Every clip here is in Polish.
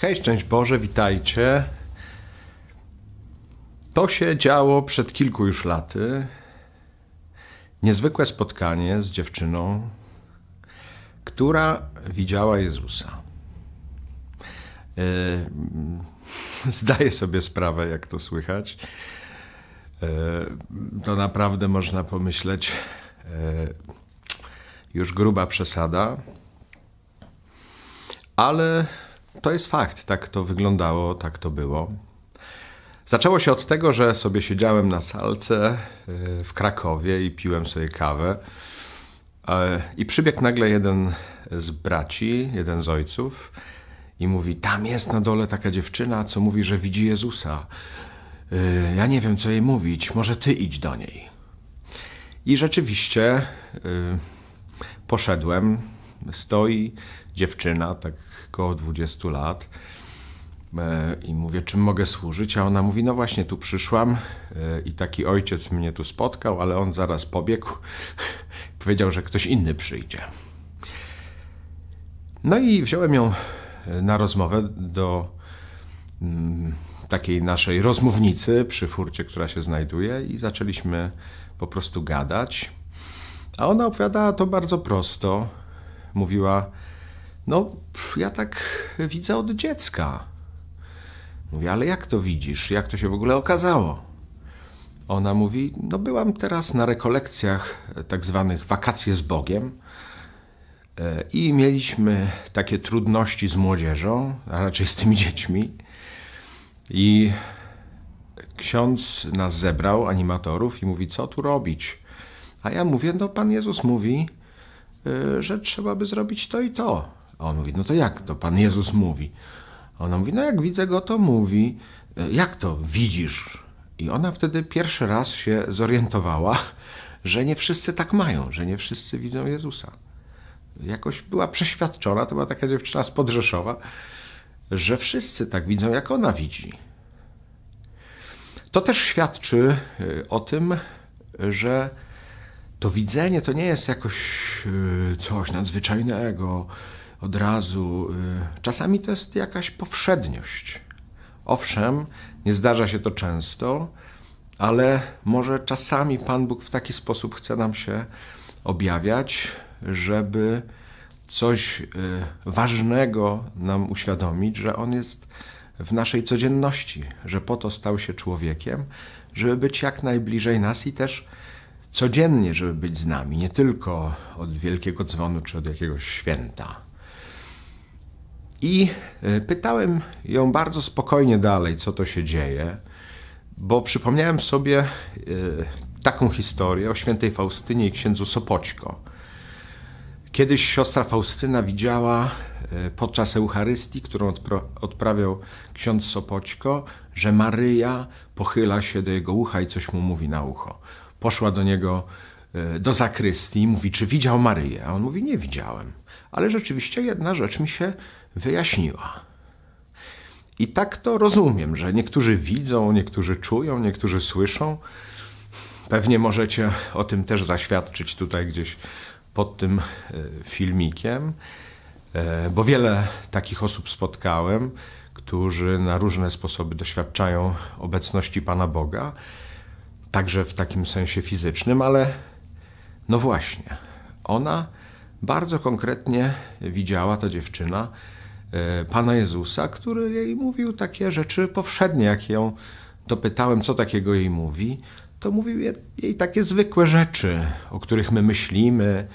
Hej, szczęść Boże, witajcie. To się działo przed kilku już laty. Niezwykłe spotkanie z dziewczyną, która widziała Jezusa. E, zdaję sobie sprawę, jak to słychać. E, to naprawdę można pomyśleć, e, już gruba przesada, ale to jest fakt, tak to wyglądało, tak to było. Zaczęło się od tego, że sobie siedziałem na salce y, w Krakowie i piłem sobie kawę. I przybiegł nagle jeden z braci, jeden z ojców, i mówi: Tam jest na dole taka dziewczyna, co mówi, że widzi Jezusa. Y, ja nie wiem, co jej mówić, może ty idź do niej. I rzeczywiście y, poszedłem. Stoi dziewczyna, tak około 20 lat. E, I mówię, czym mogę służyć? A ona mówi, no właśnie, tu przyszłam e, i taki ojciec mnie tu spotkał, ale on zaraz pobiegł. Powiedział, że ktoś inny przyjdzie. No i wziąłem ją e, na rozmowę do mm, takiej naszej rozmównicy przy furcie, która się znajduje, i zaczęliśmy po prostu gadać. A ona opowiadała to bardzo prosto. Mówiła, no, ja tak widzę od dziecka. Mówię, ale jak to widzisz? Jak to się w ogóle okazało? Ona mówi, no byłam teraz na rekolekcjach tak zwanych wakacje z Bogiem e, i mieliśmy takie trudności z młodzieżą, a raczej z tymi dziećmi. I ksiądz nas zebrał, animatorów, i mówi, co tu robić? A ja mówię, no Pan Jezus mówi, że trzeba by zrobić to i to. A on mówi, no to jak to Pan Jezus mówi? Ona mówi, no jak widzę go, to mówi. E, jak to widzisz? I ona wtedy pierwszy raz się zorientowała, że nie wszyscy tak mają, że nie wszyscy widzą Jezusa. Jakoś była przeświadczona, to była taka dziewczyna z Podrzeszowa, że wszyscy tak widzą, jak ona widzi. To też świadczy e, o tym, że to widzenie to nie jest jakoś e, coś nadzwyczajnego, od razu. Y, czasami to jest jakaś powszedniość. Owszem, nie zdarza się to często, ale może czasami Pan Bóg w taki sposób chce nam się objawiać, żeby coś y, ważnego nam uświadomić, że On jest w naszej codzienności, że po to stał się człowiekiem, żeby być jak najbliżej nas i też codziennie, żeby być z nami, nie tylko od wielkiego dzwonu czy od jakiegoś święta. I e, pytałem ją bardzo spokojnie dalej, co to się dzieje, bo przypomniałem sobie e, taką historię o świętej Faustynie i księdzu Sopoćko. Kiedyś siostra Faustyna widziała e, podczas Eucharystii, którą odprawiał ksiądz Sopoćko, że Maryja pochyla się do jego ucha i coś mu mówi na ucho. Poszła do niego do zakrystii i mówi, czy widział Maryję? A on mówi, nie widziałem. Ale rzeczywiście jedna rzecz mi się wyjaśniła. I tak to rozumiem, że niektórzy widzą, niektórzy czują, niektórzy słyszą. Pewnie możecie o tym też zaświadczyć tutaj gdzieś pod tym e, filmikiem, e, bo wiele takich osób spotkałem, którzy na różne sposoby doświadczają obecności Pana Boga, także w takim sensie fizycznym, ale no właśnie, ona bardzo konkretnie widziała, ta dziewczyna, E, Pana Jezusa, który jej mówił takie rzeczy powszednie. Jak ją dopytałem, co takiego jej mówi, to mówił jej takie zwykłe rzeczy, o których my myślimy,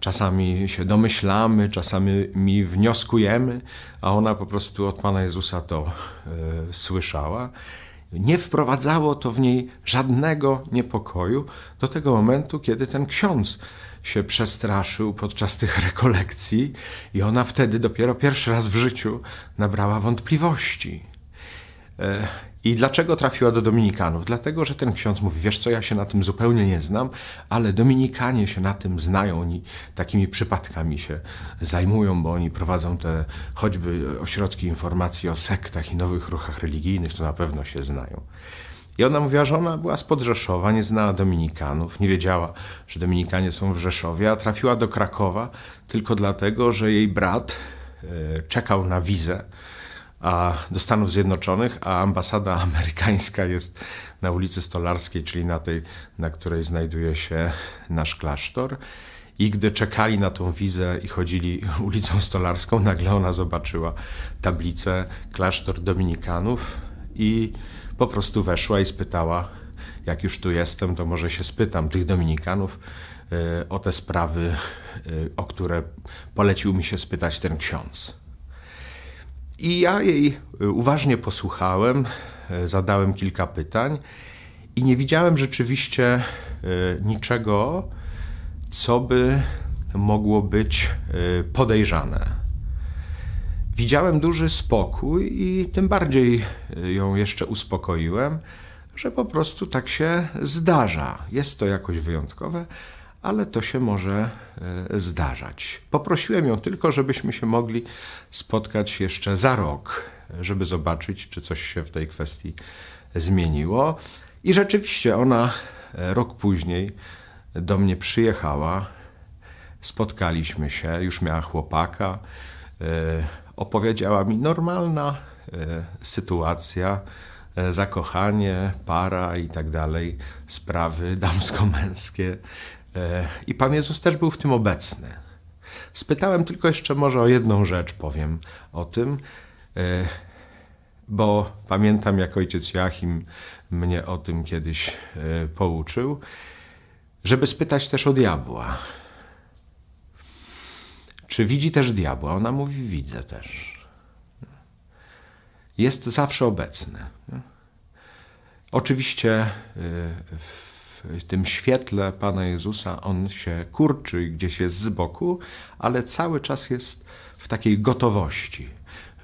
czasami się domyślamy, czasami wnioskujemy, a ona po prostu od Pana Jezusa to y, słyszała. Nie wprowadzało to w niej żadnego niepokoju do tego momentu, kiedy ten ksiądz się przestraszył podczas tych rekolekcji i ona wtedy dopiero pierwszy raz w życiu nabrała wątpliwości. E, I dlaczego trafiła do Dominikanów? Dlatego, że ten ksiądz mówi: Wiesz co, ja się na tym zupełnie nie znam, ale Dominikanie się na tym znają, oni takimi przypadkami się zajmują, bo oni prowadzą te choćby ośrodki informacji o sektach i nowych ruchach religijnych, to na pewno się znają. I ona mówiła, że ona była z Podrzeszowa, nie znała Dominikanów, nie wiedziała, że Dominikanie są w Rzeszowie, a trafiła do Krakowa tylko dlatego, że jej brat e, czekał na wizę, a, do Stanów Zjednoczonych, a ambasada amerykańska jest na ulicy Stolarskiej, czyli na tej, na której znajduje się nasz klasztor. I gdy czekali na tą wizę i chodzili ulicą Stolarską, nagle ona zobaczyła tablicę klasztor Dominikanów i po prostu weszła i spytała, jak już tu jestem, to może się spytam tych Dominikanów e, o te sprawy, e, o które polecił mi się spytać ten ksiądz. I ja jej e, uważnie posłuchałem, zadałem kilka pytań i nie widziałem rzeczywiście niczego, co by mogło być podejrzane. Widziałem duży spokój i tym bardziej ją jeszcze uspokoiłem, że po prostu tak się zdarza. Jest to jakoś wyjątkowe, ale to się może e, zdarzać. Poprosiłem ją tylko, żebyśmy się mogli spotkać jeszcze za rok, żeby zobaczyć, czy coś się w tej kwestii zmieniło. I rzeczywiście ona e, rok później do mnie przyjechała. Spotkaliśmy się, już miała chłopaka. E, opowiedziała mi normalna sytuacja zakochanie, para i tak dalej, sprawy damsko-męskie. E, I Pan Jezus też był w tym obecny. Spytałem tylko jeszcze może o jedną rzecz, powiem o tym, e, bo pamiętam, jak ojciec Joachim mnie o tym kiedyś pouczył, żeby spytać też o diabła. Czy widzi też diabła? Ona mówi: Widzę też jest zawsze obecny. Oczywiście w tym świetle Pana Jezusa on się kurczy gdzieś jest z boku, ale cały czas jest w takiej gotowości,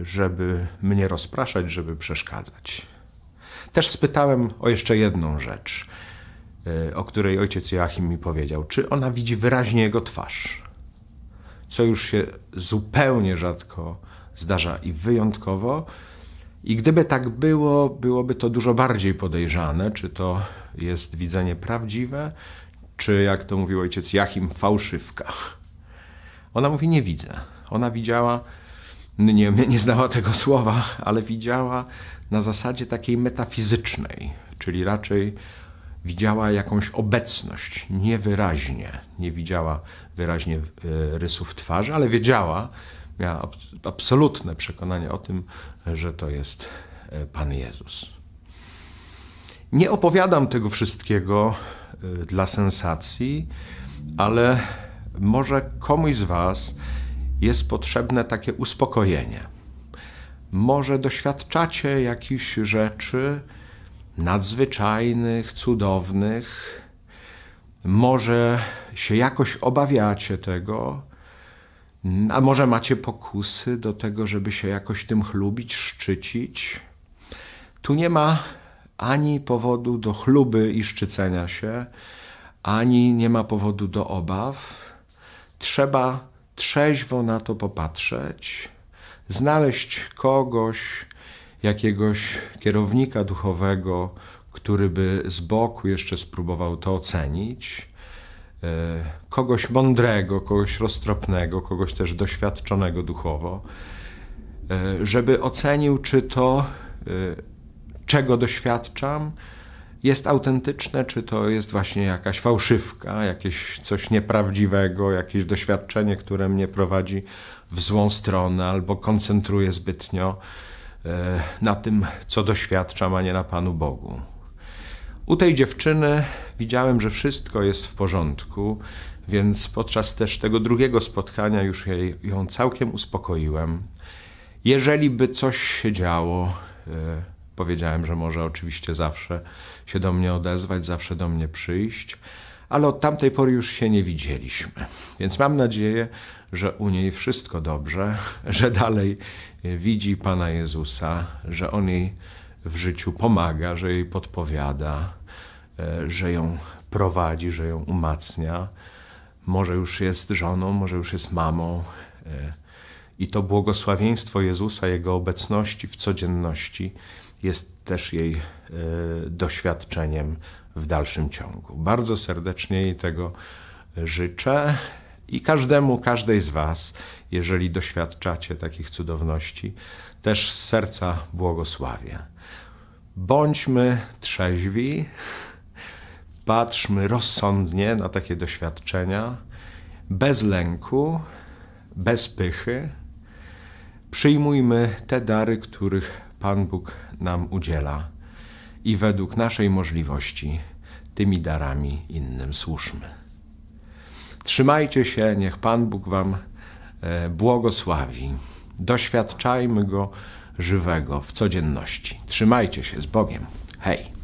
żeby mnie rozpraszać, żeby przeszkadzać. Też spytałem o jeszcze jedną rzecz, y, o której ojciec Joachim mi powiedział. Czy ona widzi wyraźnie jego twarz? Co już się zupełnie rzadko zdarza i wyjątkowo, i gdyby tak było, byłoby to dużo bardziej podejrzane, czy to jest widzenie prawdziwe, czy jak to mówił ojciec Jachim, fałszywka. Ona mówi, nie widzę. Ona widziała, nie, nie znała tego słowa, ale widziała na zasadzie takiej metafizycznej, czyli raczej widziała jakąś obecność, niewyraźnie. Nie widziała wyraźnie e, rysów twarzy, ale wiedziała, miała absolutne przekonanie o tym, że to jest e, Pan Jezus. Nie opowiadam tego wszystkiego e, dla sensacji, ale może komuś z Was jest potrzebne takie uspokojenie. Może doświadczacie jakichś rzeczy nadzwyczajnych, cudownych, może się jakoś obawiacie tego, a może macie pokusy do tego, żeby się jakoś tym chlubić, szczycić? Tu nie ma ani powodu do chluby i szczycenia się, ani nie ma powodu do obaw. Trzeba trzeźwo na to popatrzeć, znaleźć kogoś, jakiegoś kierownika duchowego, który by z boku jeszcze spróbował to ocenić kogoś mądrego, kogoś roztropnego, kogoś też doświadczonego duchowo, e, żeby ocenił, czy to, e, czego doświadczam, jest autentyczne, czy to jest właśnie jakaś fałszywka, jakieś coś nieprawdziwego, jakieś doświadczenie, które mnie prowadzi w złą stronę albo koncentruje zbytnio na tym, co doświadczam, a nie na Panu Bogu. U tej dziewczyny widziałem, że wszystko jest w porządku, więc podczas też tego drugiego spotkania już jej, ją całkiem uspokoiłem. Jeżeli by coś się działo, e, powiedziałem, że może oczywiście zawsze się do mnie odezwać, zawsze do mnie przyjść, ale od tamtej pory już się nie widzieliśmy. Więc mam nadzieję, że u niej wszystko dobrze, że dalej widzi Pana Jezusa, że On jej w życiu pomaga, że jej podpowiada, e, że ją prowadzi, że ją umacnia. Może już jest żoną, może już jest mamą. E, I to błogosławieństwo Jezusa, Jego obecności w codzienności jest też jej e, doświadczeniem w dalszym ciągu. Bardzo serdecznie jej tego życzę I każdemu, każdej z Was, jeżeli doświadczacie takich cudowności, też z serca błogosławię. Bądźmy trzeźwi, patrzmy rozsądnie na takie doświadczenia, bez lęku, bez pychy. Przyjmujmy te dary, których Pan Bóg nam udziela i według naszej możliwości tymi darami innym służmy. Trzymajcie się, niech Pan Bóg Wam e, błogosławi. Doświadczajmy Go żywego w codzienności. Trzymajcie się z Bogiem. Hej!